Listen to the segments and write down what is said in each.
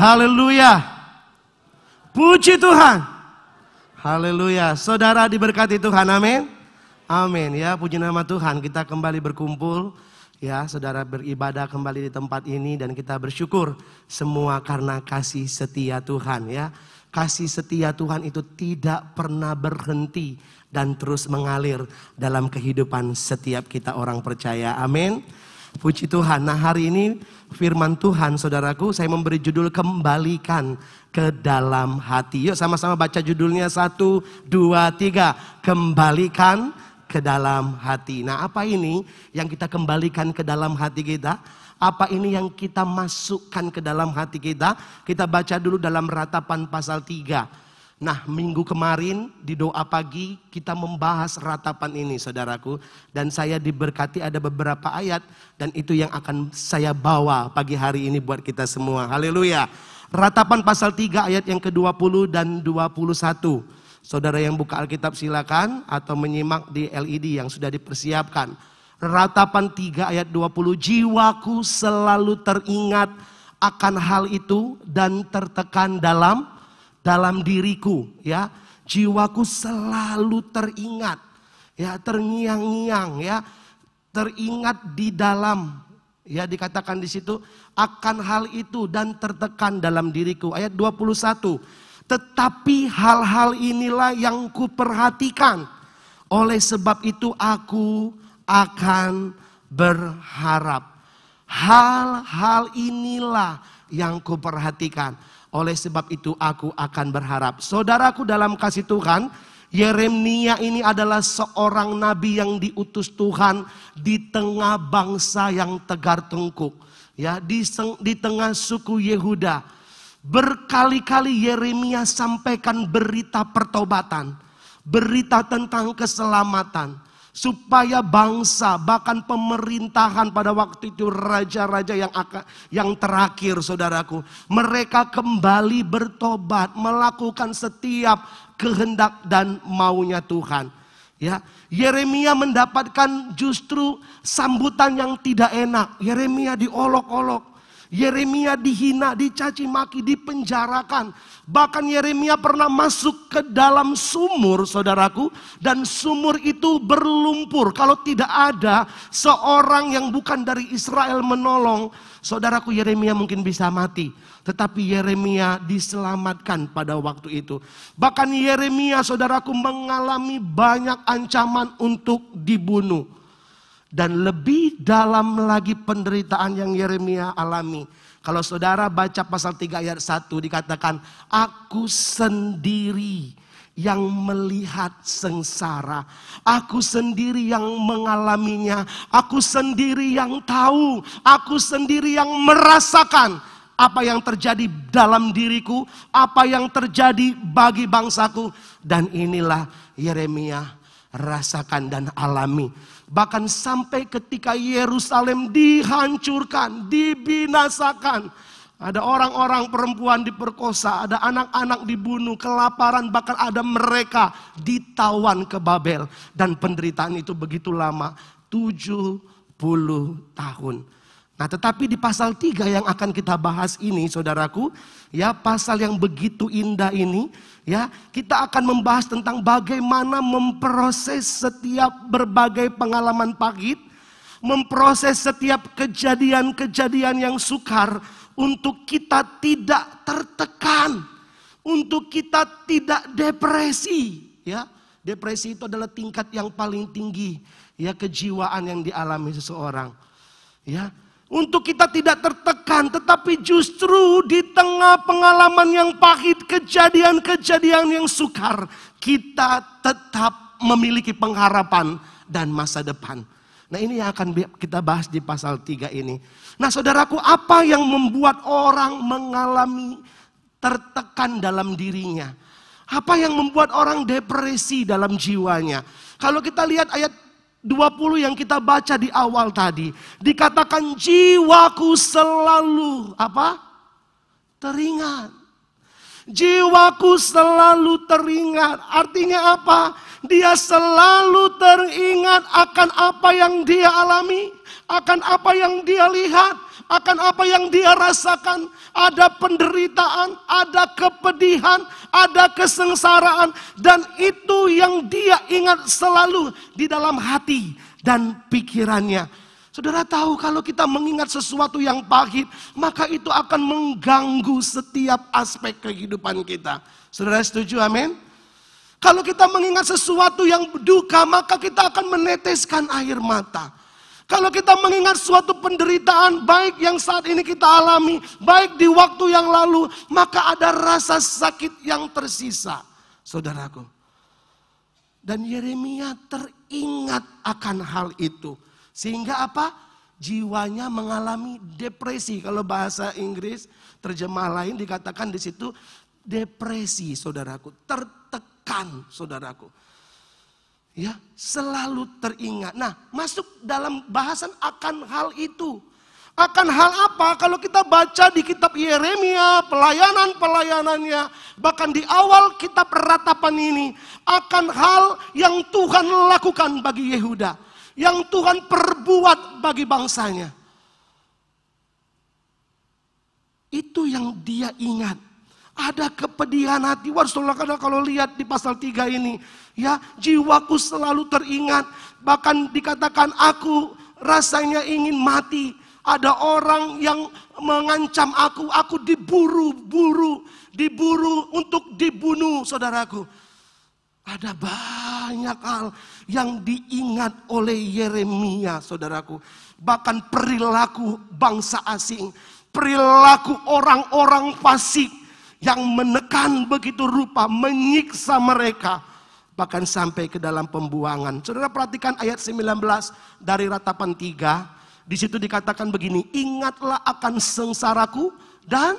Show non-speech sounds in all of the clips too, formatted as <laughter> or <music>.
Haleluya. Puji Tuhan. Haleluya. Saudara diberkati Tuhan. Amin. Amin ya. Puji nama Tuhan. Kita kembali berkumpul. Ya, saudara beribadah kembali di tempat ini dan kita bersyukur semua karena kasih setia Tuhan ya. Kasih setia Tuhan itu tidak pernah berhenti dan terus mengalir dalam kehidupan setiap kita orang percaya. Amin. Puji Tuhan. Nah, hari ini firman Tuhan saudaraku saya memberi judul kembalikan ke dalam hati. Yuk sama-sama baca judulnya satu, dua, tiga. Kembalikan ke dalam hati. Nah apa ini yang kita kembalikan ke dalam hati kita? Apa ini yang kita masukkan ke dalam hati kita? Kita baca dulu dalam ratapan pasal 3. Nah minggu kemarin di doa pagi kita membahas ratapan ini saudaraku. Dan saya diberkati ada beberapa ayat dan itu yang akan saya bawa pagi hari ini buat kita semua. Haleluya. Ratapan pasal 3 ayat yang ke-20 dan 21. Saudara yang buka Alkitab silakan atau menyimak di LED yang sudah dipersiapkan. Ratapan 3 ayat 20. Jiwaku selalu teringat akan hal itu dan tertekan dalam dalam diriku. Ya jiwaku selalu teringat. Ya terngiang-ngiang ya. Teringat di dalam. Ya dikatakan di situ akan hal itu dan tertekan dalam diriku. Ayat 21 tetapi hal-hal inilah yang kuperhatikan. Oleh sebab itu aku akan berharap hal-hal inilah yang kuperhatikan oleh sebab itu aku akan berharap. Saudaraku dalam kasih Tuhan, Yeremia ini adalah seorang nabi yang diutus Tuhan di tengah bangsa yang tegar tengkuk. Ya, di, di tengah suku Yehuda. Berkali-kali Yeremia sampaikan berita pertobatan. Berita tentang keselamatan supaya bangsa bahkan pemerintahan pada waktu itu raja-raja yang akan yang terakhir saudaraku mereka kembali bertobat melakukan setiap kehendak dan maunya Tuhan. Ya Yeremia mendapatkan justru sambutan yang tidak enak. Yeremia diolok-olok Yeremia dihina, dicaci maki, dipenjarakan. Bahkan Yeremia pernah masuk ke dalam sumur, saudaraku, dan sumur itu berlumpur. Kalau tidak ada seorang yang bukan dari Israel menolong, saudaraku Yeremia mungkin bisa mati. Tetapi Yeremia diselamatkan pada waktu itu. Bahkan Yeremia, saudaraku, mengalami banyak ancaman untuk dibunuh. Dan lebih dalam lagi penderitaan yang Yeremia alami. Kalau saudara baca pasal 3 ayat 1 dikatakan, Aku sendiri yang melihat sengsara. Aku sendiri yang mengalaminya. Aku sendiri yang tahu. Aku sendiri yang merasakan apa yang terjadi dalam diriku. Apa yang terjadi bagi bangsaku. Dan inilah Yeremia rasakan dan alami. Bahkan sampai ketika Yerusalem dihancurkan, dibinasakan. Ada orang-orang perempuan diperkosa, ada anak-anak dibunuh, kelaparan, bahkan ada mereka ditawan ke Babel. Dan penderitaan itu begitu lama, 70 tahun. Nah tetapi di pasal 3 yang akan kita bahas ini saudaraku, ya pasal yang begitu indah ini, ya kita akan membahas tentang bagaimana memproses setiap berbagai pengalaman pahit, memproses setiap kejadian-kejadian yang sukar untuk kita tidak tertekan, untuk kita tidak depresi, ya. Depresi itu adalah tingkat yang paling tinggi ya kejiwaan yang dialami seseorang. Ya, untuk kita tidak tertekan, tetapi justru di tengah pengalaman yang pahit, kejadian-kejadian yang sukar, kita tetap memiliki pengharapan dan masa depan. Nah ini yang akan kita bahas di pasal 3 ini. Nah saudaraku apa yang membuat orang mengalami tertekan dalam dirinya? Apa yang membuat orang depresi dalam jiwanya? Kalau kita lihat ayat 20 yang kita baca di awal tadi. Dikatakan jiwaku selalu apa? Teringat. Jiwaku selalu teringat. Artinya apa? Dia selalu teringat akan apa yang dia alami. Akan apa yang dia lihat, akan apa yang dia rasakan. Ada penderitaan, ada kepedihan, ada kesengsaraan, dan itu yang dia ingat selalu di dalam hati dan pikirannya. Saudara tahu kalau kita mengingat sesuatu yang pahit, maka itu akan mengganggu setiap aspek kehidupan kita. Saudara setuju amin? Kalau kita mengingat sesuatu yang duka, maka kita akan meneteskan air mata. Kalau kita mengingat suatu penderitaan baik yang saat ini kita alami, baik di waktu yang lalu, maka ada rasa sakit yang tersisa. Saudaraku. Dan Yeremia teringat akan hal itu. Sehingga apa? Jiwanya mengalami depresi. Kalau bahasa Inggris terjemah lain dikatakan di situ depresi saudaraku. Tertekan saudaraku ya selalu teringat. Nah, masuk dalam bahasan akan hal itu. Akan hal apa? Kalau kita baca di kitab Yeremia, pelayanan-pelayanannya, bahkan di awal kitab ratapan ini, akan hal yang Tuhan lakukan bagi Yehuda, yang Tuhan perbuat bagi bangsanya. Itu yang dia ingat. Ada kepedihan hati. Wah, kalau lihat di pasal 3 ini, ya jiwaku selalu teringat. Bahkan dikatakan aku rasanya ingin mati. Ada orang yang mengancam aku, aku diburu-buru, diburu untuk dibunuh, saudaraku. Ada banyak hal yang diingat oleh Yeremia, saudaraku. Bahkan perilaku bangsa asing, perilaku orang-orang fasik, yang menekan begitu rupa, menyiksa mereka. Bahkan sampai ke dalam pembuangan. Saudara perhatikan ayat 19 dari ratapan 3. Di situ dikatakan begini, ingatlah akan sengsaraku dan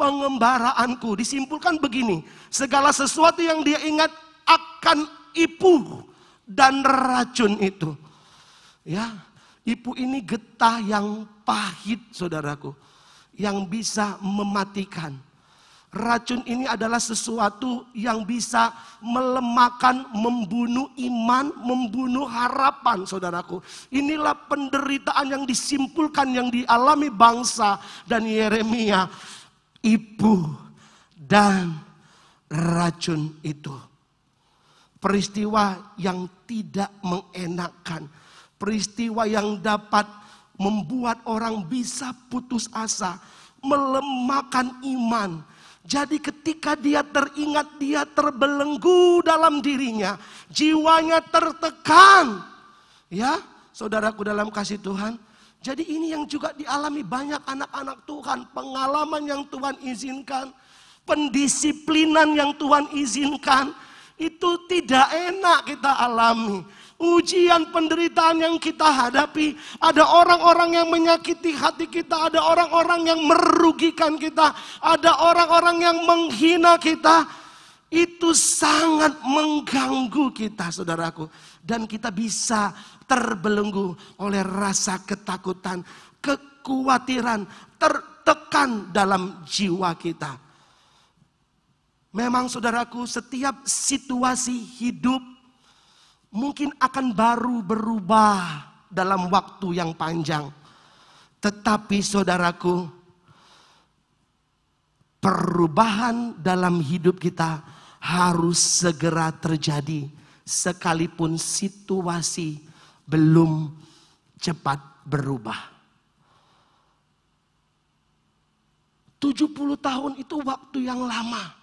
pengembaraanku. Disimpulkan begini, segala sesuatu yang dia ingat akan ipu dan racun itu. Ya, ipu ini getah yang pahit saudaraku. Yang bisa mematikan Racun ini adalah sesuatu yang bisa melemahkan, membunuh iman, membunuh harapan saudaraku. Inilah penderitaan yang disimpulkan, yang dialami bangsa dan Yeremia. Ibu dan racun itu. Peristiwa yang tidak mengenakan. Peristiwa yang dapat membuat orang bisa putus asa. Melemahkan iman jadi ketika dia teringat, dia terbelenggu dalam dirinya. Jiwanya tertekan. Ya, saudaraku dalam kasih Tuhan. Jadi ini yang juga dialami banyak anak-anak Tuhan. Pengalaman yang Tuhan izinkan. Pendisiplinan yang Tuhan izinkan. Itu tidak enak kita alami ujian penderitaan yang kita hadapi. Ada orang-orang yang menyakiti hati kita, ada orang-orang yang merugikan kita, ada orang-orang yang menghina kita. Itu sangat mengganggu kita, saudaraku, dan kita bisa terbelenggu oleh rasa ketakutan, kekhawatiran, tertekan dalam jiwa kita. Memang, saudaraku, setiap situasi hidup mungkin akan baru berubah dalam waktu yang panjang. Tetapi saudaraku, perubahan dalam hidup kita harus segera terjadi sekalipun situasi belum cepat berubah. 70 tahun itu waktu yang lama.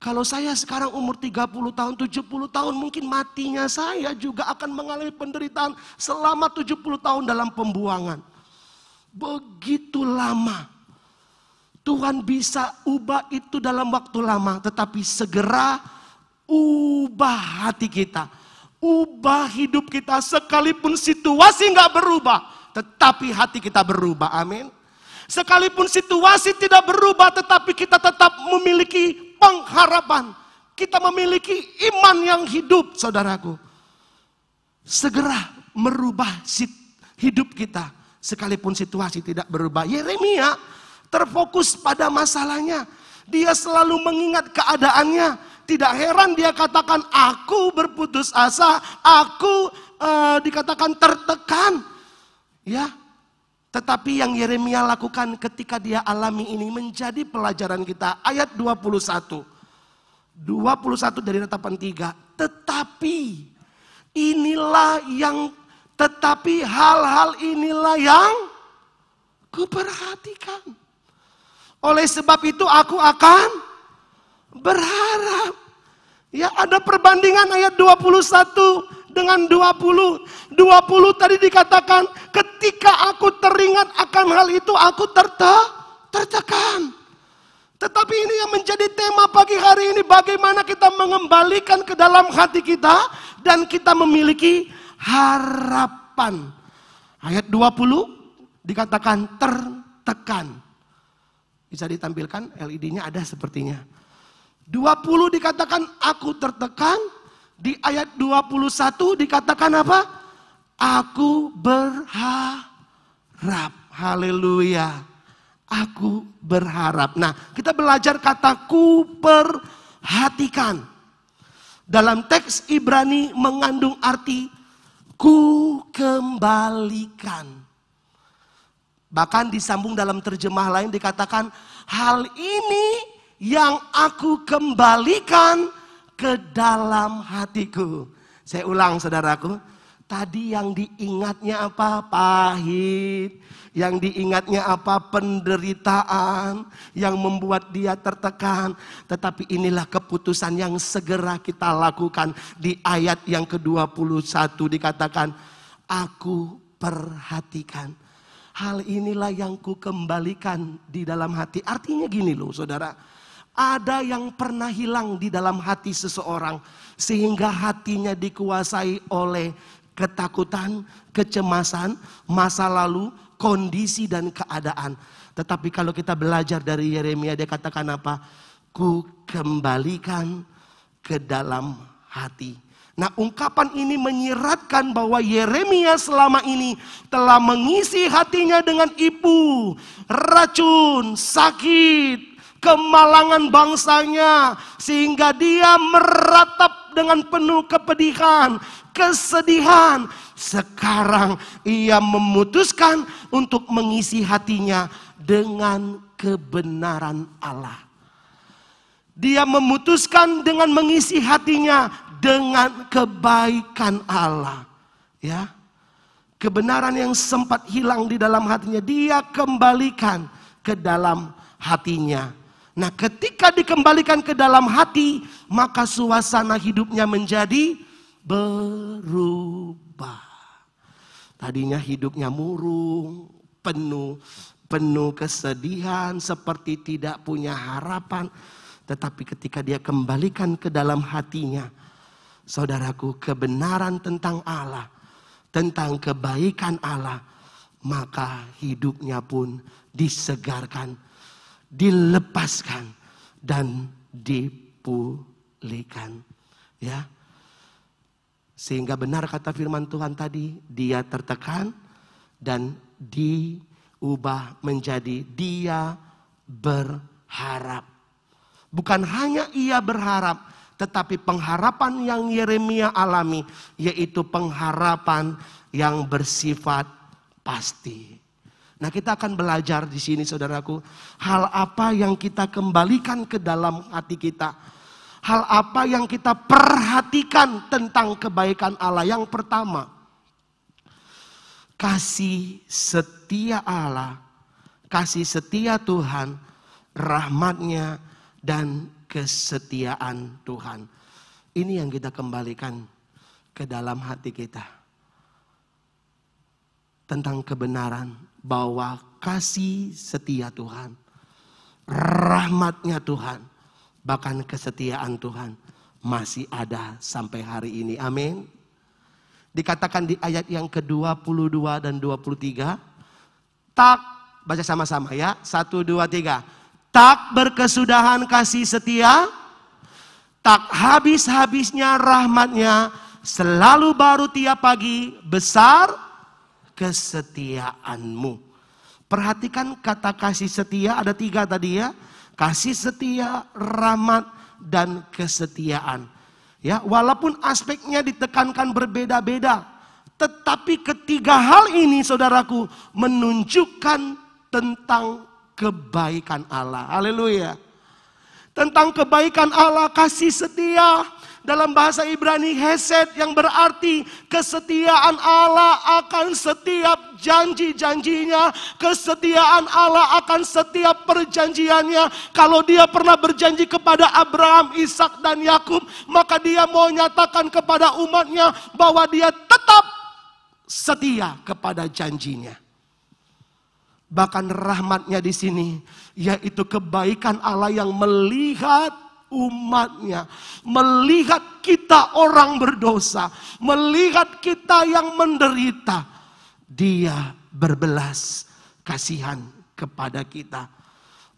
Kalau saya sekarang umur 30 tahun, 70 tahun mungkin matinya saya juga akan mengalami penderitaan selama 70 tahun dalam pembuangan. Begitu lama. Tuhan bisa ubah itu dalam waktu lama, tetapi segera ubah hati kita. Ubah hidup kita sekalipun situasi nggak berubah, tetapi hati kita berubah. Amin. Sekalipun situasi tidak berubah, tetapi kita tetap memiliki pengharapan. Kita memiliki iman yang hidup, saudaraku. Segera merubah hidup kita. Sekalipun situasi tidak berubah. Yeremia terfokus pada masalahnya. Dia selalu mengingat keadaannya. Tidak heran dia katakan, aku berputus asa, aku uh, dikatakan tertekan. Ya, tetapi yang Yeremia lakukan ketika dia alami ini menjadi pelajaran kita. Ayat 21. 21 dari ratapan 3. Tetapi inilah yang tetapi hal-hal inilah yang kuperhatikan. Oleh sebab itu aku akan berharap. Ya ada perbandingan ayat 21 dengan 20. 20 tadi dikatakan ketika aku teringat akan hal itu aku terte, tertekan. Tetapi ini yang menjadi tema pagi hari ini bagaimana kita mengembalikan ke dalam hati kita dan kita memiliki harapan. Ayat 20 dikatakan tertekan. Bisa ditampilkan LED-nya ada sepertinya. 20 dikatakan aku tertekan. Di ayat 21 dikatakan apa? Aku berharap. Haleluya. Aku berharap. Nah, kita belajar kata ku perhatikan. Dalam teks Ibrani mengandung arti ku kembalikan. Bahkan disambung dalam terjemah lain dikatakan hal ini yang aku kembalikan ke dalam hatiku. Saya ulang saudaraku, tadi yang diingatnya apa? Pahit. Yang diingatnya apa? Penderitaan yang membuat dia tertekan. Tetapi inilah keputusan yang segera kita lakukan. Di ayat yang ke-21 dikatakan, Aku perhatikan Hal inilah yang ku kembalikan di dalam hati. Artinya gini loh saudara. Ada yang pernah hilang di dalam hati seseorang. Sehingga hatinya dikuasai oleh ketakutan, kecemasan, masa lalu, kondisi dan keadaan. Tetapi kalau kita belajar dari Yeremia dia katakan apa? Ku kembalikan ke dalam hati. Nah ungkapan ini menyiratkan bahwa Yeremia selama ini telah mengisi hatinya dengan ibu, racun, sakit, kemalangan bangsanya. Sehingga dia meratap dengan penuh kepedihan, kesedihan. Sekarang ia memutuskan untuk mengisi hatinya dengan kebenaran Allah. Dia memutuskan dengan mengisi hatinya dengan kebaikan Allah. Ya. Kebenaran yang sempat hilang di dalam hatinya dia kembalikan ke dalam hatinya. Nah, ketika dikembalikan ke dalam hati, maka suasana hidupnya menjadi berubah. Tadinya hidupnya murung, penuh penuh kesedihan, seperti tidak punya harapan. Tetapi ketika dia kembalikan ke dalam hatinya, saudaraku, kebenaran tentang Allah, tentang kebaikan Allah, maka hidupnya pun disegarkan, dilepaskan, dan dipulihkan. Ya, sehingga benar kata firman Tuhan tadi, dia tertekan dan diubah menjadi dia berharap. Bukan hanya ia berharap, tetapi pengharapan yang Yeremia alami yaitu pengharapan yang bersifat pasti. Nah, kita akan belajar di sini saudaraku, hal apa yang kita kembalikan ke dalam hati kita. Hal apa yang kita perhatikan tentang kebaikan Allah. Yang pertama, kasih setia Allah, kasih setia Tuhan, rahmatnya dan kesetiaan Tuhan. Ini yang kita kembalikan ke dalam hati kita. Tentang kebenaran bahwa kasih setia Tuhan. Rahmatnya Tuhan. Bahkan kesetiaan Tuhan masih ada sampai hari ini. Amin. Dikatakan di ayat yang ke-22 dan 23. Tak, baca sama-sama ya. Satu, dua, tiga Tak berkesudahan kasih setia, tak habis-habisnya rahmatnya, selalu baru tiap pagi, besar kesetiaanmu. Perhatikan kata kasih setia ada tiga tadi ya. Kasih setia, rahmat, dan kesetiaan. Ya, walaupun aspeknya ditekankan berbeda-beda. Tetapi ketiga hal ini saudaraku menunjukkan tentang kebaikan Allah. Haleluya. Tentang kebaikan Allah, kasih setia, dalam bahasa Ibrani Hesed yang berarti kesetiaan Allah akan setiap janji-janjinya, kesetiaan Allah akan setiap perjanjiannya. Kalau dia pernah berjanji kepada Abraham, Ishak dan Yakub, maka dia mau nyatakan kepada umatnya bahwa dia tetap setia kepada janjinya. Bahkan rahmatnya di sini, yaitu kebaikan Allah yang melihat umatnya. Melihat kita orang berdosa. Melihat kita yang menderita. Dia berbelas kasihan kepada kita.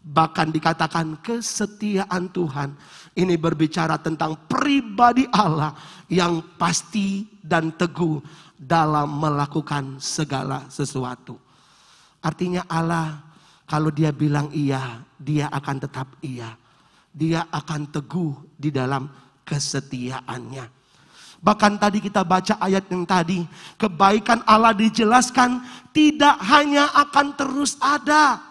Bahkan dikatakan kesetiaan Tuhan. Ini berbicara tentang pribadi Allah yang pasti dan teguh dalam melakukan segala sesuatu. Artinya Allah kalau dia bilang iya, dia akan tetap iya dia akan teguh di dalam kesetiaannya. Bahkan tadi kita baca ayat yang tadi, kebaikan Allah dijelaskan tidak hanya akan terus ada.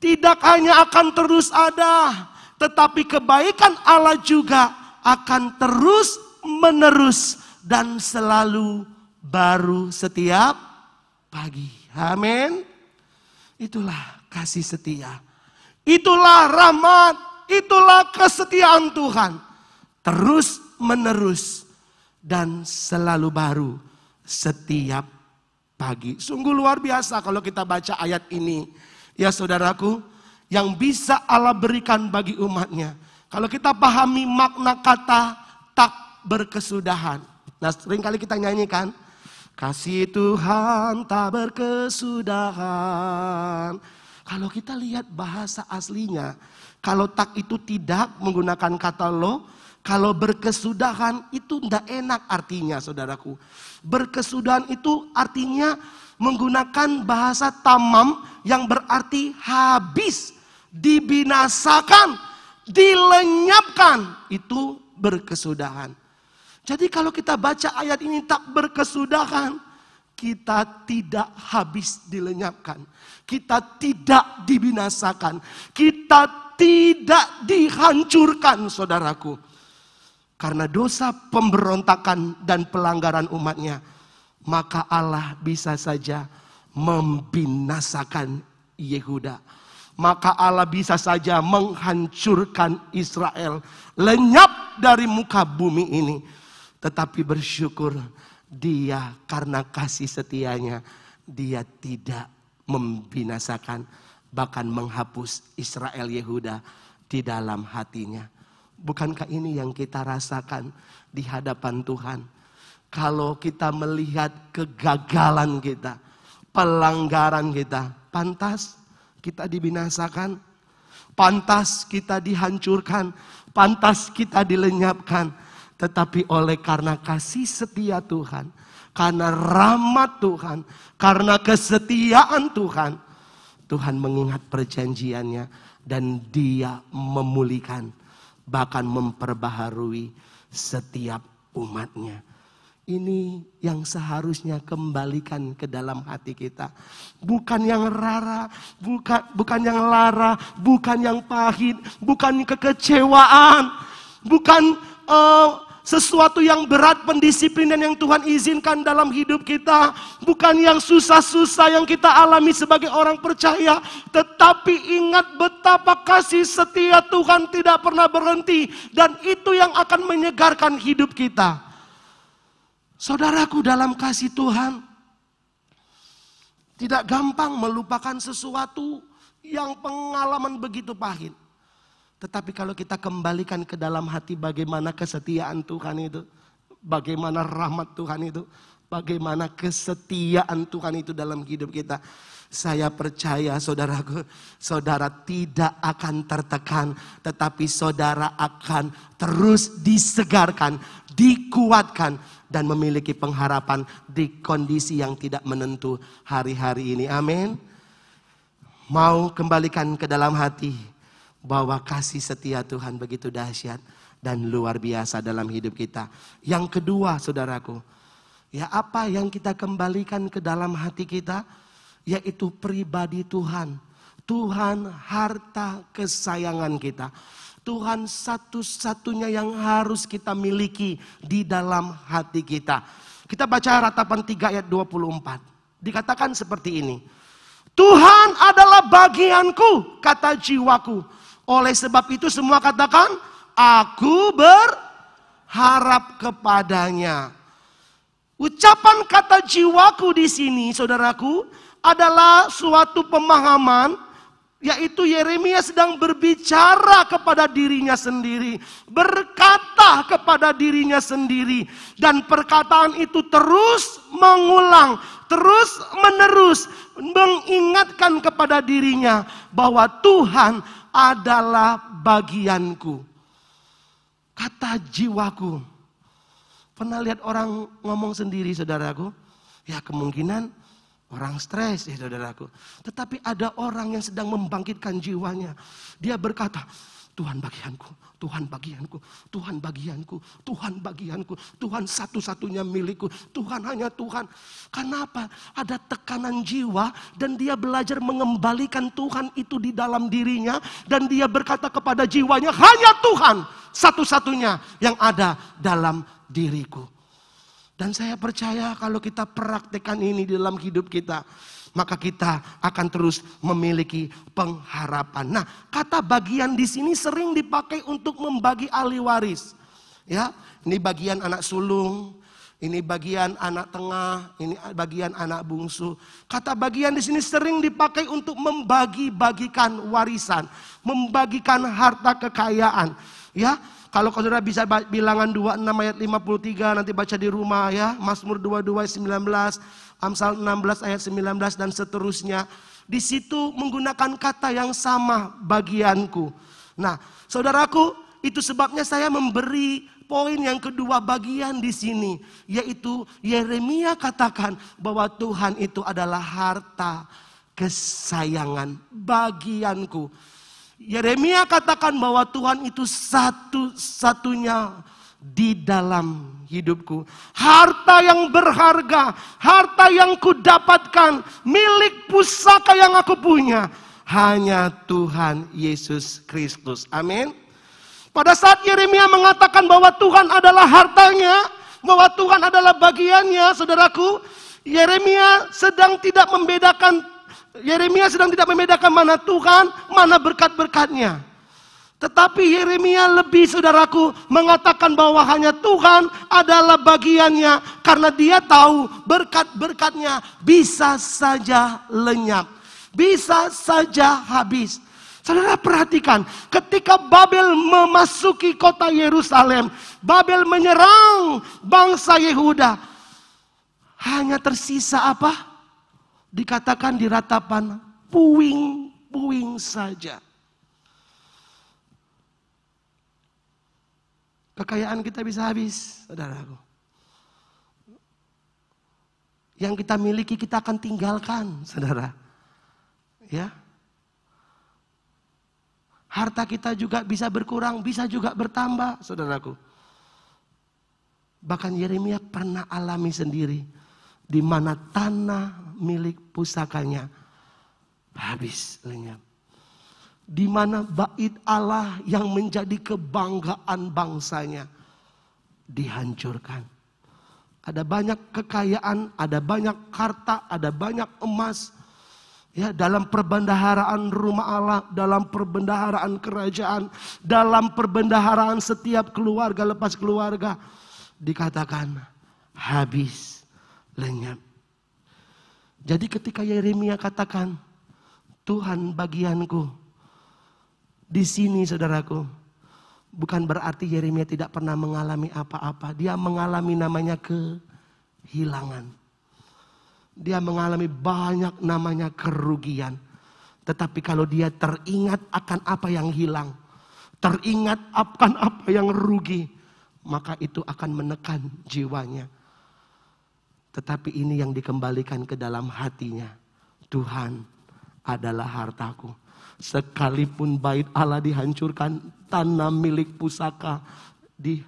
Tidak hanya akan terus ada, tetapi kebaikan Allah juga akan terus menerus dan selalu baru setiap pagi. Amin. Itulah kasih setia. Itulah rahmat Itulah kesetiaan Tuhan. Terus menerus dan selalu baru setiap pagi. Sungguh luar biasa kalau kita baca ayat ini. Ya saudaraku, yang bisa Allah berikan bagi umatnya. Kalau kita pahami makna kata tak berkesudahan. Nah sering kali kita nyanyikan. Kasih Tuhan tak berkesudahan. Kalau kita lihat bahasa aslinya, kalau tak itu tidak menggunakan kata lo, kalau berkesudahan itu tidak enak artinya saudaraku. Berkesudahan itu artinya menggunakan bahasa tamam yang berarti habis, dibinasakan, dilenyapkan. Itu berkesudahan. Jadi kalau kita baca ayat ini tak berkesudahan, kita tidak habis dilenyapkan. Kita tidak dibinasakan. Kita tidak dihancurkan saudaraku. Karena dosa pemberontakan dan pelanggaran umatnya. Maka Allah bisa saja membinasakan Yehuda. Maka Allah bisa saja menghancurkan Israel. Lenyap dari muka bumi ini. Tetapi bersyukur dia karena kasih setianya. Dia tidak membinasakan bahkan menghapus Israel Yehuda di dalam hatinya. Bukankah ini yang kita rasakan di hadapan Tuhan? Kalau kita melihat kegagalan kita, pelanggaran kita, pantas kita dibinasakan, pantas kita dihancurkan, pantas kita dilenyapkan. Tetapi oleh karena kasih setia Tuhan, karena rahmat Tuhan, karena kesetiaan Tuhan, Tuhan mengingat perjanjiannya dan dia memulihkan bahkan memperbaharui setiap umatnya. Ini yang seharusnya kembalikan ke dalam hati kita. Bukan yang rara, bukan bukan yang lara, bukan yang pahit, bukan kekecewaan, bukan uh, sesuatu yang berat pendisiplinan yang Tuhan izinkan dalam hidup kita. Bukan yang susah-susah yang kita alami sebagai orang percaya. Tetapi ingat betapa kasih setia Tuhan tidak pernah berhenti. Dan itu yang akan menyegarkan hidup kita. Saudaraku dalam kasih Tuhan. Tidak gampang melupakan sesuatu yang pengalaman begitu pahit. Tetapi kalau kita kembalikan ke dalam hati bagaimana kesetiaan Tuhan itu, bagaimana rahmat Tuhan itu, bagaimana kesetiaan Tuhan itu dalam hidup kita. Saya percaya saudaraku, saudara tidak akan tertekan, tetapi saudara akan terus disegarkan, dikuatkan, dan memiliki pengharapan di kondisi yang tidak menentu hari-hari ini. Amin. Mau kembalikan ke dalam hati bahwa kasih setia Tuhan begitu dahsyat dan luar biasa dalam hidup kita. Yang kedua, saudaraku, Ya apa yang kita kembalikan ke dalam hati kita? Yaitu pribadi Tuhan. Tuhan harta kesayangan kita. Tuhan satu-satunya yang harus kita miliki di dalam hati kita. Kita baca ratapan 3 ayat 24. Dikatakan seperti ini. Tuhan adalah bagianku, kata jiwaku. Oleh sebab itu semua katakan, aku berharap kepadanya. Ucapan kata jiwaku di sini, saudaraku, adalah suatu pemahaman yaitu Yeremia sedang berbicara kepada dirinya sendiri, berkata kepada dirinya sendiri, dan perkataan itu terus mengulang, terus menerus mengingatkan kepada dirinya bahwa Tuhan adalah bagianku. Kata jiwaku, Pernah lihat orang ngomong sendiri saudaraku? Ya kemungkinan orang stres ya saudaraku. Tetapi ada orang yang sedang membangkitkan jiwanya. Dia berkata, Tuhan bagianku, Tuhan bagianku, Tuhan bagianku, Tuhan bagianku, Tuhan satu-satunya milikku, Tuhan hanya Tuhan. Kenapa? Ada tekanan jiwa dan dia belajar mengembalikan Tuhan itu di dalam dirinya dan dia berkata kepada jiwanya, hanya Tuhan satu-satunya yang ada dalam diriku. Dan saya percaya kalau kita praktekkan ini di dalam hidup kita, maka kita akan terus memiliki pengharapan. Nah, kata bagian di sini sering dipakai untuk membagi ahli waris. Ya, ini bagian anak sulung, ini bagian anak tengah, ini bagian anak bungsu. Kata bagian di sini sering dipakai untuk membagi-bagikan warisan, membagikan harta kekayaan. Ya, kalau saudara bisa bilangan 26 ayat 53 nanti baca di rumah ya. Mazmur 22 ayat 19, Amsal 16 ayat 19 dan seterusnya. Di situ menggunakan kata yang sama bagianku. Nah, saudaraku, itu sebabnya saya memberi poin yang kedua bagian di sini, yaitu Yeremia katakan bahwa Tuhan itu adalah harta kesayangan bagianku. Yeremia katakan bahwa Tuhan itu satu-satunya di dalam hidupku. Harta yang berharga, harta yang kudapatkan, milik pusaka yang aku punya. Hanya Tuhan Yesus Kristus. Amin. Pada saat Yeremia mengatakan bahwa Tuhan adalah hartanya, bahwa Tuhan adalah bagiannya, saudaraku, Yeremia sedang tidak membedakan Yeremia sedang tidak membedakan mana Tuhan, mana berkat-berkatnya. Tetapi Yeremia lebih saudaraku mengatakan bahwa hanya Tuhan adalah bagiannya karena dia tahu berkat-berkatnya bisa saja lenyap, bisa saja habis. Saudara perhatikan, ketika Babel memasuki kota Yerusalem, Babel menyerang bangsa Yehuda. Hanya tersisa apa? Dikatakan di ratapan puing-puing saja. Kekayaan kita bisa habis, saudaraku. Yang kita miliki kita akan tinggalkan, saudara. Ya. Harta kita juga bisa berkurang, bisa juga bertambah, saudaraku. Bahkan Yeremia pernah alami sendiri di mana tanah milik pusakanya habis lenyap. Di mana bait Allah yang menjadi kebanggaan bangsanya dihancurkan. Ada banyak kekayaan, ada banyak harta, ada banyak emas. Ya, dalam perbendaharaan rumah Allah, dalam perbendaharaan kerajaan, dalam perbendaharaan setiap keluarga lepas keluarga dikatakan habis lenyap. Jadi ketika Yeremia katakan, Tuhan bagianku, di sini saudaraku, bukan berarti Yeremia tidak pernah mengalami apa-apa. Dia mengalami namanya kehilangan. Dia mengalami banyak namanya kerugian. Tetapi kalau dia teringat akan apa yang hilang, teringat akan apa yang rugi, maka itu akan menekan jiwanya. Tetapi ini yang dikembalikan ke dalam hatinya. Tuhan adalah hartaku. Sekalipun bait Allah dihancurkan, tanah milik pusaka di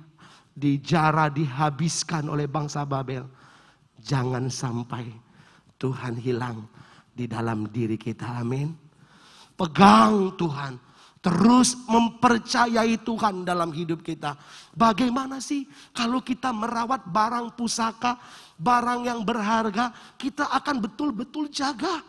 dijara dihabiskan oleh bangsa Babel. Jangan sampai Tuhan hilang di dalam diri kita. Amin. Pegang Tuhan. Terus mempercayai Tuhan dalam hidup kita. Bagaimana sih kalau kita merawat barang pusaka, barang yang berharga, kita akan betul-betul jaga.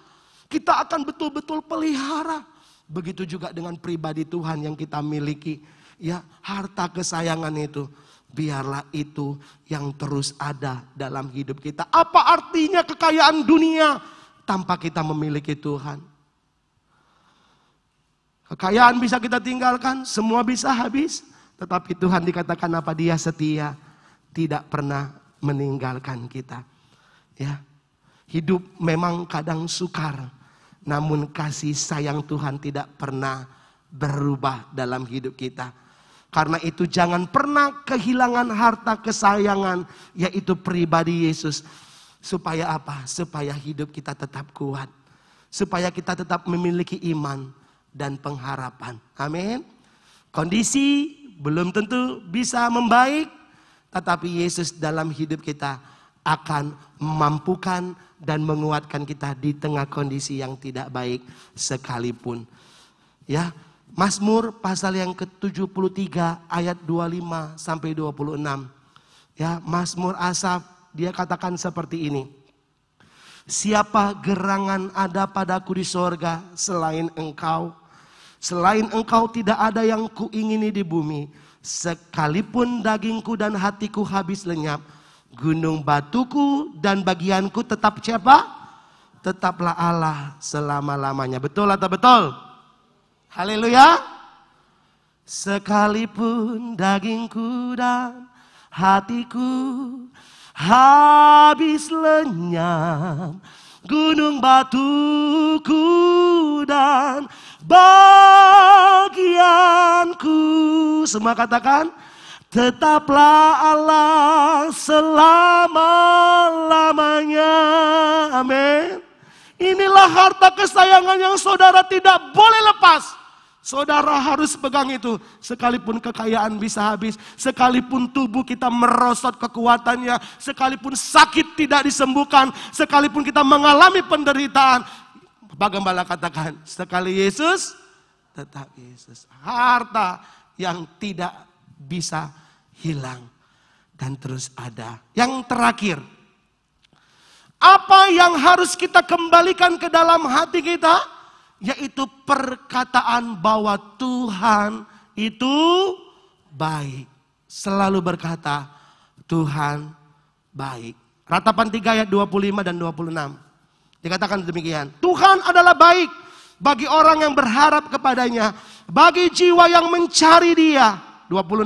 Kita akan betul-betul pelihara. Begitu juga dengan pribadi Tuhan yang kita miliki. Ya, harta kesayangan itu biarlah itu yang terus ada dalam hidup kita. Apa artinya kekayaan dunia tanpa kita memiliki Tuhan? Kekayaan bisa kita tinggalkan, semua bisa habis. Tetapi Tuhan dikatakan apa? Dia setia, tidak pernah meninggalkan kita. Ya, hidup memang kadang sukar, namun kasih sayang Tuhan tidak pernah berubah dalam hidup kita. Karena itu jangan pernah kehilangan harta kesayangan, yaitu pribadi Yesus. Supaya apa? Supaya hidup kita tetap kuat. Supaya kita tetap memiliki iman dan pengharapan. Amin. Kondisi belum tentu bisa membaik, tetapi Yesus dalam hidup kita akan memampukan dan menguatkan kita di tengah kondisi yang tidak baik sekalipun. Ya, Mazmur pasal yang ke-73 ayat 25 sampai 26. Ya, Mazmur Asaf dia katakan seperti ini. Siapa gerangan ada padaku di sorga selain engkau? Selain engkau tidak ada yang kuingini di bumi. Sekalipun dagingku dan hatiku habis lenyap. Gunung batuku dan bagianku tetap siapa? Tetaplah Allah selama-lamanya. Betul atau betul? Haleluya. Sekalipun dagingku dan hatiku habis lenyap gunung batuku dan bagianku. Semua katakan, tetaplah Allah selama-lamanya. Amin. Inilah harta kesayangan yang saudara tidak boleh lepas. Saudara harus pegang itu. Sekalipun kekayaan bisa habis. Sekalipun tubuh kita merosot kekuatannya. Sekalipun sakit tidak disembuhkan. Sekalipun kita mengalami penderitaan. Bagaimana katakan? Sekali Yesus, tetap Yesus. Harta yang tidak bisa hilang. Dan terus ada. Yang terakhir. Apa yang harus kita kembalikan ke dalam hati kita? Yaitu perkataan bahwa Tuhan itu baik. Selalu berkata, Tuhan baik. Ratapan 3 ayat 25 dan 26. Dikatakan demikian. Tuhan adalah baik bagi orang yang berharap kepadanya. Bagi jiwa yang mencari dia. 26.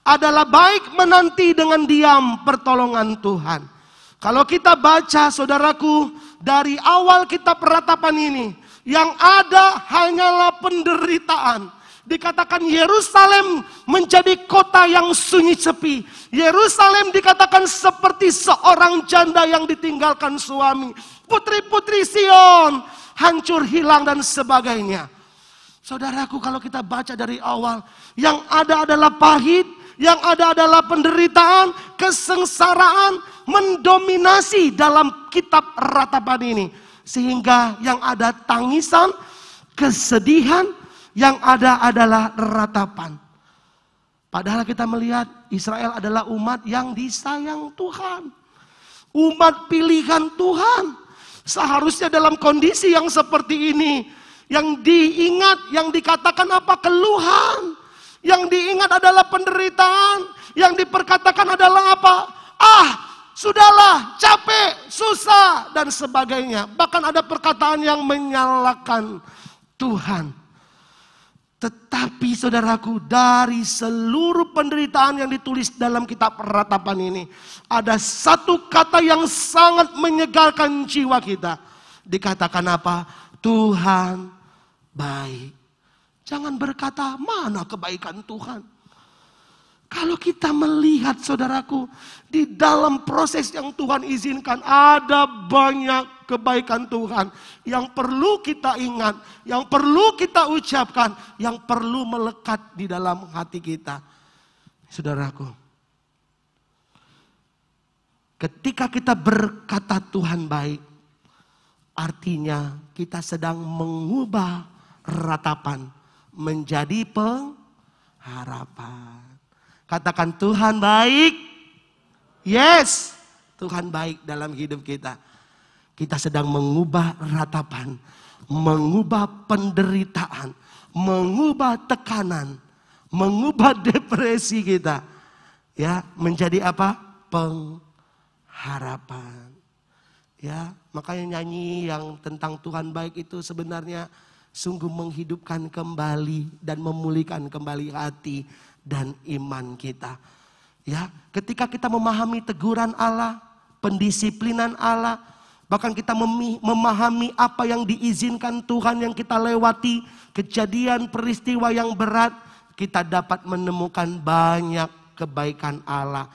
Adalah baik menanti dengan diam pertolongan Tuhan. Kalau kita baca saudaraku dari awal kitab ratapan ini yang ada hanyalah penderitaan. Dikatakan Yerusalem menjadi kota yang sunyi sepi. Yerusalem dikatakan seperti seorang janda yang ditinggalkan suami. Putri-putri Sion hancur hilang dan sebagainya. Saudaraku kalau kita baca dari awal. Yang ada adalah pahit. Yang ada adalah penderitaan. Kesengsaraan mendominasi dalam kitab ratapan ini sehingga yang ada tangisan, kesedihan, yang ada adalah ratapan. Padahal kita melihat Israel adalah umat yang disayang Tuhan. Umat pilihan Tuhan. Seharusnya dalam kondisi yang seperti ini. Yang diingat, yang dikatakan apa? Keluhan. Yang diingat adalah penderitaan. Yang diperkatakan adalah apa? Ah, Sudahlah, capek, susah, dan sebagainya. Bahkan ada perkataan yang menyalahkan Tuhan. Tetapi saudaraku, dari seluruh penderitaan yang ditulis dalam kitab ratapan ini, ada satu kata yang sangat menyegarkan jiwa kita. Dikatakan apa? Tuhan baik. Jangan berkata, mana kebaikan Tuhan? Kalau kita melihat saudaraku, di dalam proses yang Tuhan izinkan ada banyak kebaikan Tuhan yang perlu kita ingat, yang perlu kita ucapkan, yang perlu melekat di dalam hati kita. Saudaraku, Ketika kita berkata Tuhan baik, artinya kita sedang mengubah ratapan menjadi pengharapan. Katakan Tuhan baik. Yes, Tuhan baik dalam hidup kita. Kita sedang mengubah ratapan, mengubah penderitaan, mengubah tekanan, mengubah <laughs> depresi kita. Ya, menjadi apa? Pengharapan. Ya, makanya nyanyi yang tentang Tuhan baik itu sebenarnya sungguh menghidupkan kembali dan memulihkan kembali hati dan iman kita. Ya, ketika kita memahami teguran Allah, pendisiplinan Allah, bahkan kita memahami apa yang diizinkan Tuhan yang kita lewati, kejadian peristiwa yang berat, kita dapat menemukan banyak kebaikan Allah.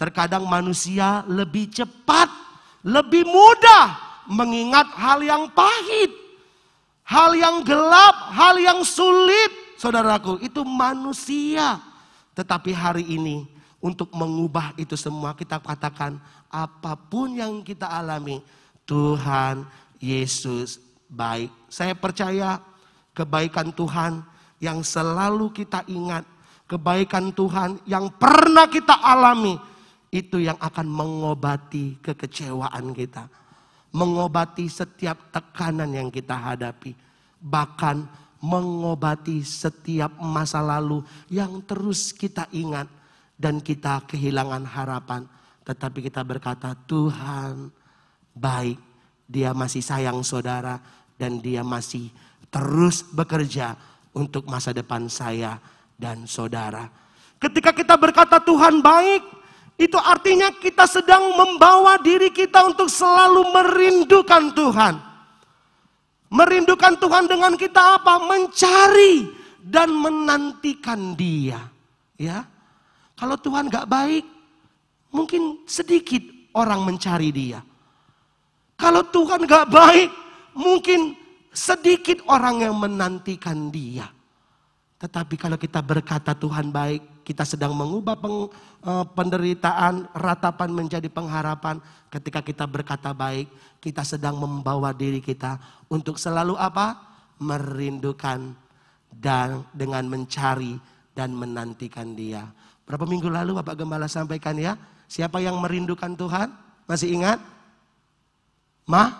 Terkadang manusia lebih cepat lebih mudah mengingat hal yang pahit, hal yang gelap, hal yang sulit. Saudaraku, itu manusia. Tetapi hari ini untuk mengubah itu semua kita katakan apa pun yang kita alami, Tuhan Yesus baik. Saya percaya kebaikan Tuhan yang selalu kita ingat, kebaikan Tuhan yang pernah kita alami itu yang akan mengobati kekecewaan kita. Mengobati setiap tekanan yang kita hadapi. Bahkan mengobati setiap masa lalu yang terus kita ingat. Dan kita kehilangan harapan. Tetapi kita berkata Tuhan baik. Dia masih sayang saudara. Dan dia masih terus bekerja untuk masa depan saya dan saudara. Ketika kita berkata Tuhan baik, itu artinya kita sedang membawa diri kita untuk selalu merindukan Tuhan. Merindukan Tuhan dengan kita apa? Mencari dan menantikan dia. Ya, Kalau Tuhan gak baik, mungkin sedikit orang mencari dia. Kalau Tuhan gak baik, mungkin sedikit orang yang menantikan dia. Tetapi kalau kita berkata Tuhan baik, kita sedang mengubah peng, uh, penderitaan, ratapan menjadi pengharapan. Ketika kita berkata baik, kita sedang membawa diri kita untuk selalu apa? Merindukan dan dengan mencari dan menantikan dia. Berapa minggu lalu Bapak Gembala sampaikan ya, siapa yang merindukan Tuhan? Masih ingat? Ma?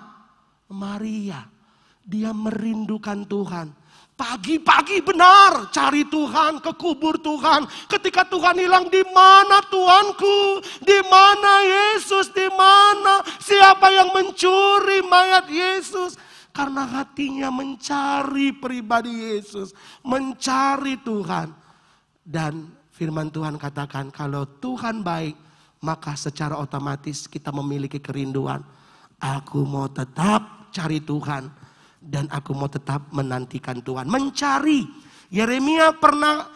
Maria. Dia merindukan Tuhan. Pagi-pagi benar cari Tuhan, ke kubur Tuhan. Ketika Tuhan hilang, di mana Tuhanku? Di mana Yesus? Di mana? Siapa yang mencuri mayat Yesus? Karena hatinya mencari pribadi Yesus, mencari Tuhan. Dan firman Tuhan katakan, kalau Tuhan baik, maka secara otomatis kita memiliki kerinduan. Aku mau tetap cari Tuhan dan aku mau tetap menantikan Tuhan. Mencari. Yeremia pernah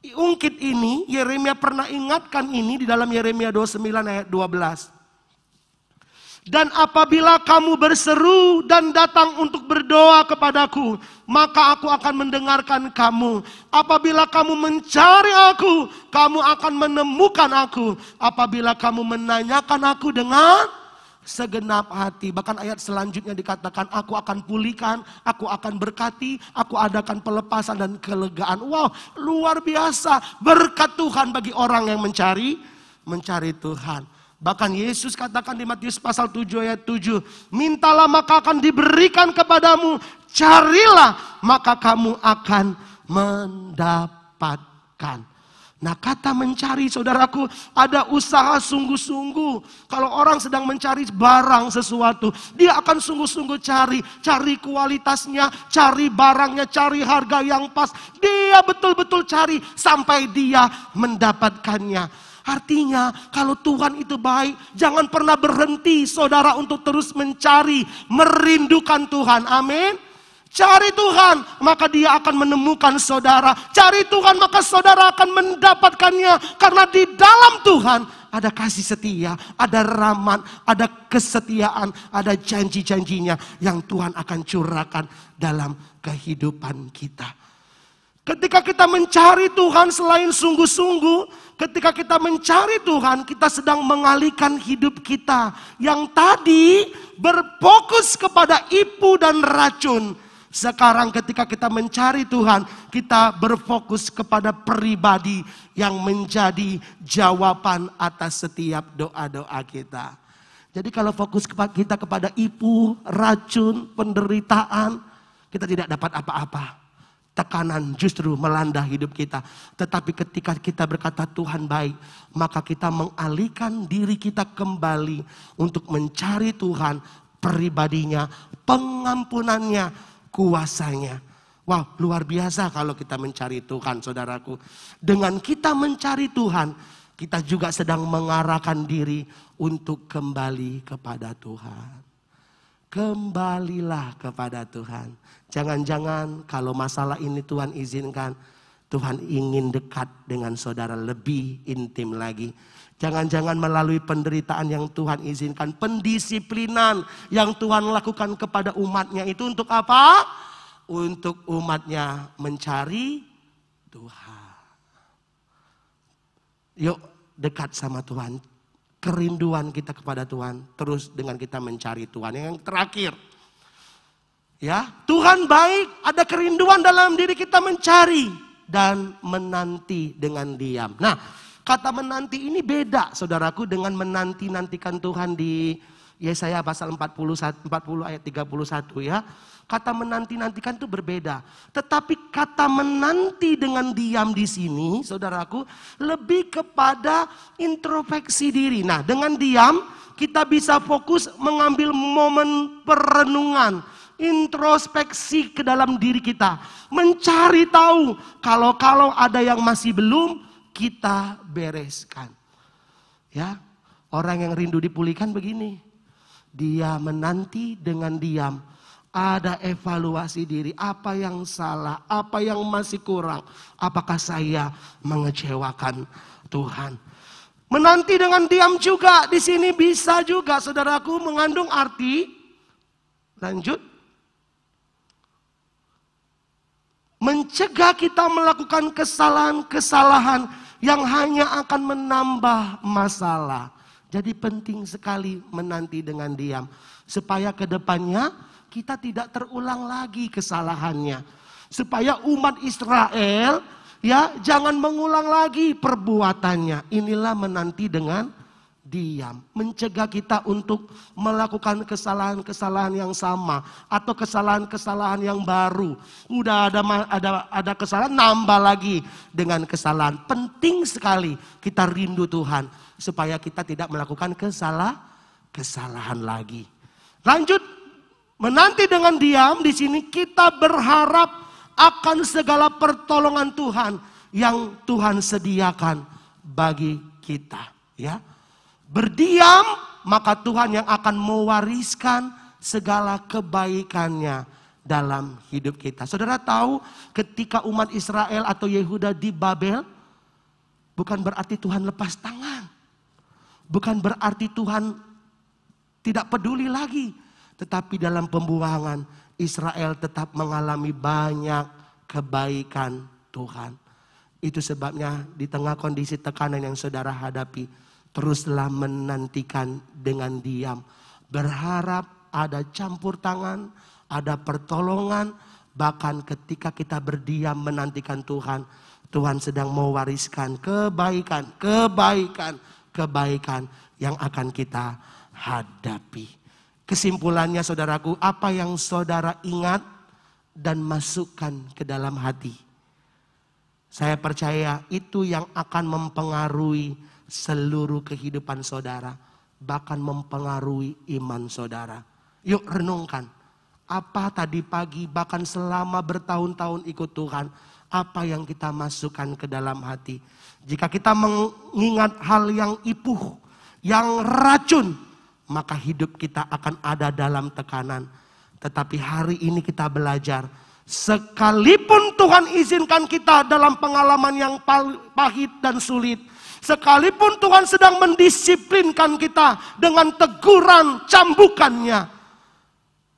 ungkit ini, Yeremia pernah ingatkan ini di dalam Yeremia 29 ayat 12. Dan apabila kamu berseru dan datang untuk berdoa kepadaku, maka aku akan mendengarkan kamu. Apabila kamu mencari aku, kamu akan menemukan aku. Apabila kamu menanyakan aku dengan segenap hati. Bahkan ayat selanjutnya dikatakan, aku akan pulihkan, aku akan berkati, aku adakan pelepasan dan kelegaan. Wow, luar biasa. Berkat Tuhan bagi orang yang mencari, mencari Tuhan. Bahkan Yesus katakan di Matius pasal 7 ayat 7, mintalah maka akan diberikan kepadamu, carilah maka kamu akan mendapatkan. Nah kata mencari saudaraku ada usaha sungguh-sungguh. Kalau orang sedang mencari barang sesuatu. Dia akan sungguh-sungguh cari. Cari kualitasnya, cari barangnya, cari harga yang pas. Dia betul-betul cari sampai dia mendapatkannya. Artinya kalau Tuhan itu baik, jangan pernah berhenti saudara untuk terus mencari, merindukan Tuhan. Amin. Cari Tuhan, maka dia akan menemukan saudara. Cari Tuhan, maka saudara akan mendapatkannya. Karena di dalam Tuhan ada kasih setia, ada rahmat, ada kesetiaan, ada janji-janjinya yang Tuhan akan curahkan dalam kehidupan kita. Ketika kita mencari Tuhan selain sungguh-sungguh, ketika kita mencari Tuhan, kita sedang mengalihkan hidup kita yang tadi berfokus kepada ipu dan racun. Sekarang ketika kita mencari Tuhan, kita berfokus kepada pribadi yang menjadi jawaban atas setiap doa-doa kita. Jadi kalau fokus kita kepada ipu, racun, penderitaan, kita tidak dapat apa-apa tekanan justru melanda hidup kita. Tetapi ketika kita berkata Tuhan baik, maka kita mengalihkan diri kita kembali untuk mencari Tuhan, pribadinya, pengampunannya, kuasanya. Wah wow, luar biasa kalau kita mencari Tuhan saudaraku. Dengan kita mencari Tuhan, kita juga sedang mengarahkan diri untuk kembali kepada Tuhan. Kembalilah kepada Tuhan. Jangan-jangan kalau masalah ini Tuhan izinkan, Tuhan ingin dekat dengan saudara lebih intim lagi. Jangan-jangan melalui penderitaan yang Tuhan izinkan, pendisiplinan yang Tuhan lakukan kepada umatnya itu untuk apa? Untuk umatnya mencari Tuhan. Yuk dekat sama Tuhan, kerinduan kita kepada Tuhan terus dengan kita mencari Tuhan. Yang terakhir, ya Tuhan baik, ada kerinduan dalam diri kita mencari dan menanti dengan diam. Nah, kata menanti ini beda, saudaraku, dengan menanti-nantikan Tuhan di Yesaya pasal 41, 40 ayat 31 ya. Kata menanti-nantikan itu berbeda. Tetapi kata menanti dengan diam di sini, saudaraku, lebih kepada introspeksi diri. Nah, dengan diam kita bisa fokus mengambil momen perenungan, introspeksi ke dalam diri kita, mencari tahu kalau-kalau ada yang masih belum kita bereskan. Ya, orang yang rindu dipulihkan begini. Dia menanti dengan diam. Ada evaluasi diri, apa yang salah, apa yang masih kurang, apakah saya mengecewakan Tuhan. Menanti dengan diam juga. Di sini bisa juga saudaraku mengandung arti lanjut mencegah kita melakukan kesalahan-kesalahan yang hanya akan menambah masalah. Jadi penting sekali menanti dengan diam supaya ke depannya kita tidak terulang lagi kesalahannya. Supaya umat Israel ya jangan mengulang lagi perbuatannya. Inilah menanti dengan diam, mencegah kita untuk melakukan kesalahan-kesalahan yang sama atau kesalahan-kesalahan yang baru. Udah ada ada ada kesalahan nambah lagi dengan kesalahan. Penting sekali kita rindu Tuhan supaya kita tidak melakukan kesalah kesalahan lagi. Lanjut Menanti dengan diam di sini kita berharap akan segala pertolongan Tuhan yang Tuhan sediakan bagi kita, ya. Berdiam maka Tuhan yang akan mewariskan segala kebaikannya dalam hidup kita. Saudara tahu ketika umat Israel atau Yehuda di Babel bukan berarti Tuhan lepas tangan. Bukan berarti Tuhan tidak peduli lagi tetapi dalam pembuangan Israel tetap mengalami banyak kebaikan Tuhan. Itu sebabnya di tengah kondisi tekanan yang saudara hadapi, teruslah menantikan dengan diam. Berharap ada campur tangan, ada pertolongan, bahkan ketika kita berdiam menantikan Tuhan, Tuhan sedang mewariskan kebaikan, kebaikan, kebaikan yang akan kita hadapi. Kesimpulannya saudaraku, apa yang saudara ingat dan masukkan ke dalam hati. Saya percaya itu yang akan mempengaruhi seluruh kehidupan saudara. Bahkan mempengaruhi iman saudara. Yuk renungkan. Apa tadi pagi bahkan selama bertahun-tahun ikut Tuhan. Apa yang kita masukkan ke dalam hati. Jika kita mengingat hal yang ipuh. Yang racun maka hidup kita akan ada dalam tekanan. Tetapi hari ini kita belajar, sekalipun Tuhan izinkan kita dalam pengalaman yang pahit dan sulit, sekalipun Tuhan sedang mendisiplinkan kita dengan teguran cambukannya,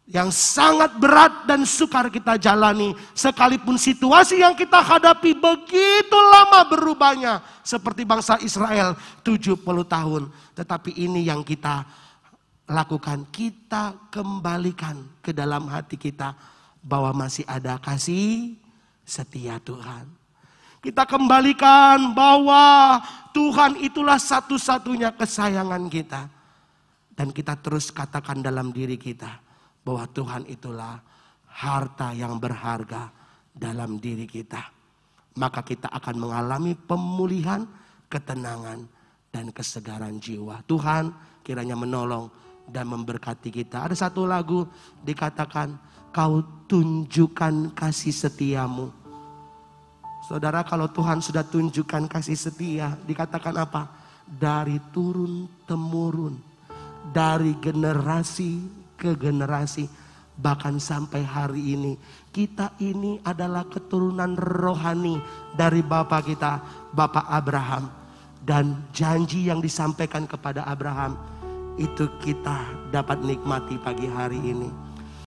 yang sangat berat dan sukar kita jalani. Sekalipun situasi yang kita hadapi begitu lama berubahnya. Seperti bangsa Israel 70 tahun. Tetapi ini yang kita lakukan. Kita kembalikan ke dalam hati kita. Bahwa masih ada kasih setia Tuhan. Kita kembalikan bahwa Tuhan itulah satu-satunya kesayangan kita. Dan kita terus katakan dalam diri kita bahwa Tuhan itulah harta yang berharga dalam diri kita. Maka kita akan mengalami pemulihan, ketenangan, dan kesegaran jiwa. Tuhan kiranya menolong dan memberkati kita. Ada satu lagu dikatakan, kau tunjukkan kasih setiamu. Saudara kalau Tuhan sudah tunjukkan kasih setia, dikatakan apa? Dari turun temurun, dari generasi ke generasi. Bahkan sampai hari ini. Kita ini adalah keturunan rohani dari Bapak kita, Bapak Abraham. Dan janji yang disampaikan kepada Abraham, itu kita dapat nikmati pagi hari ini.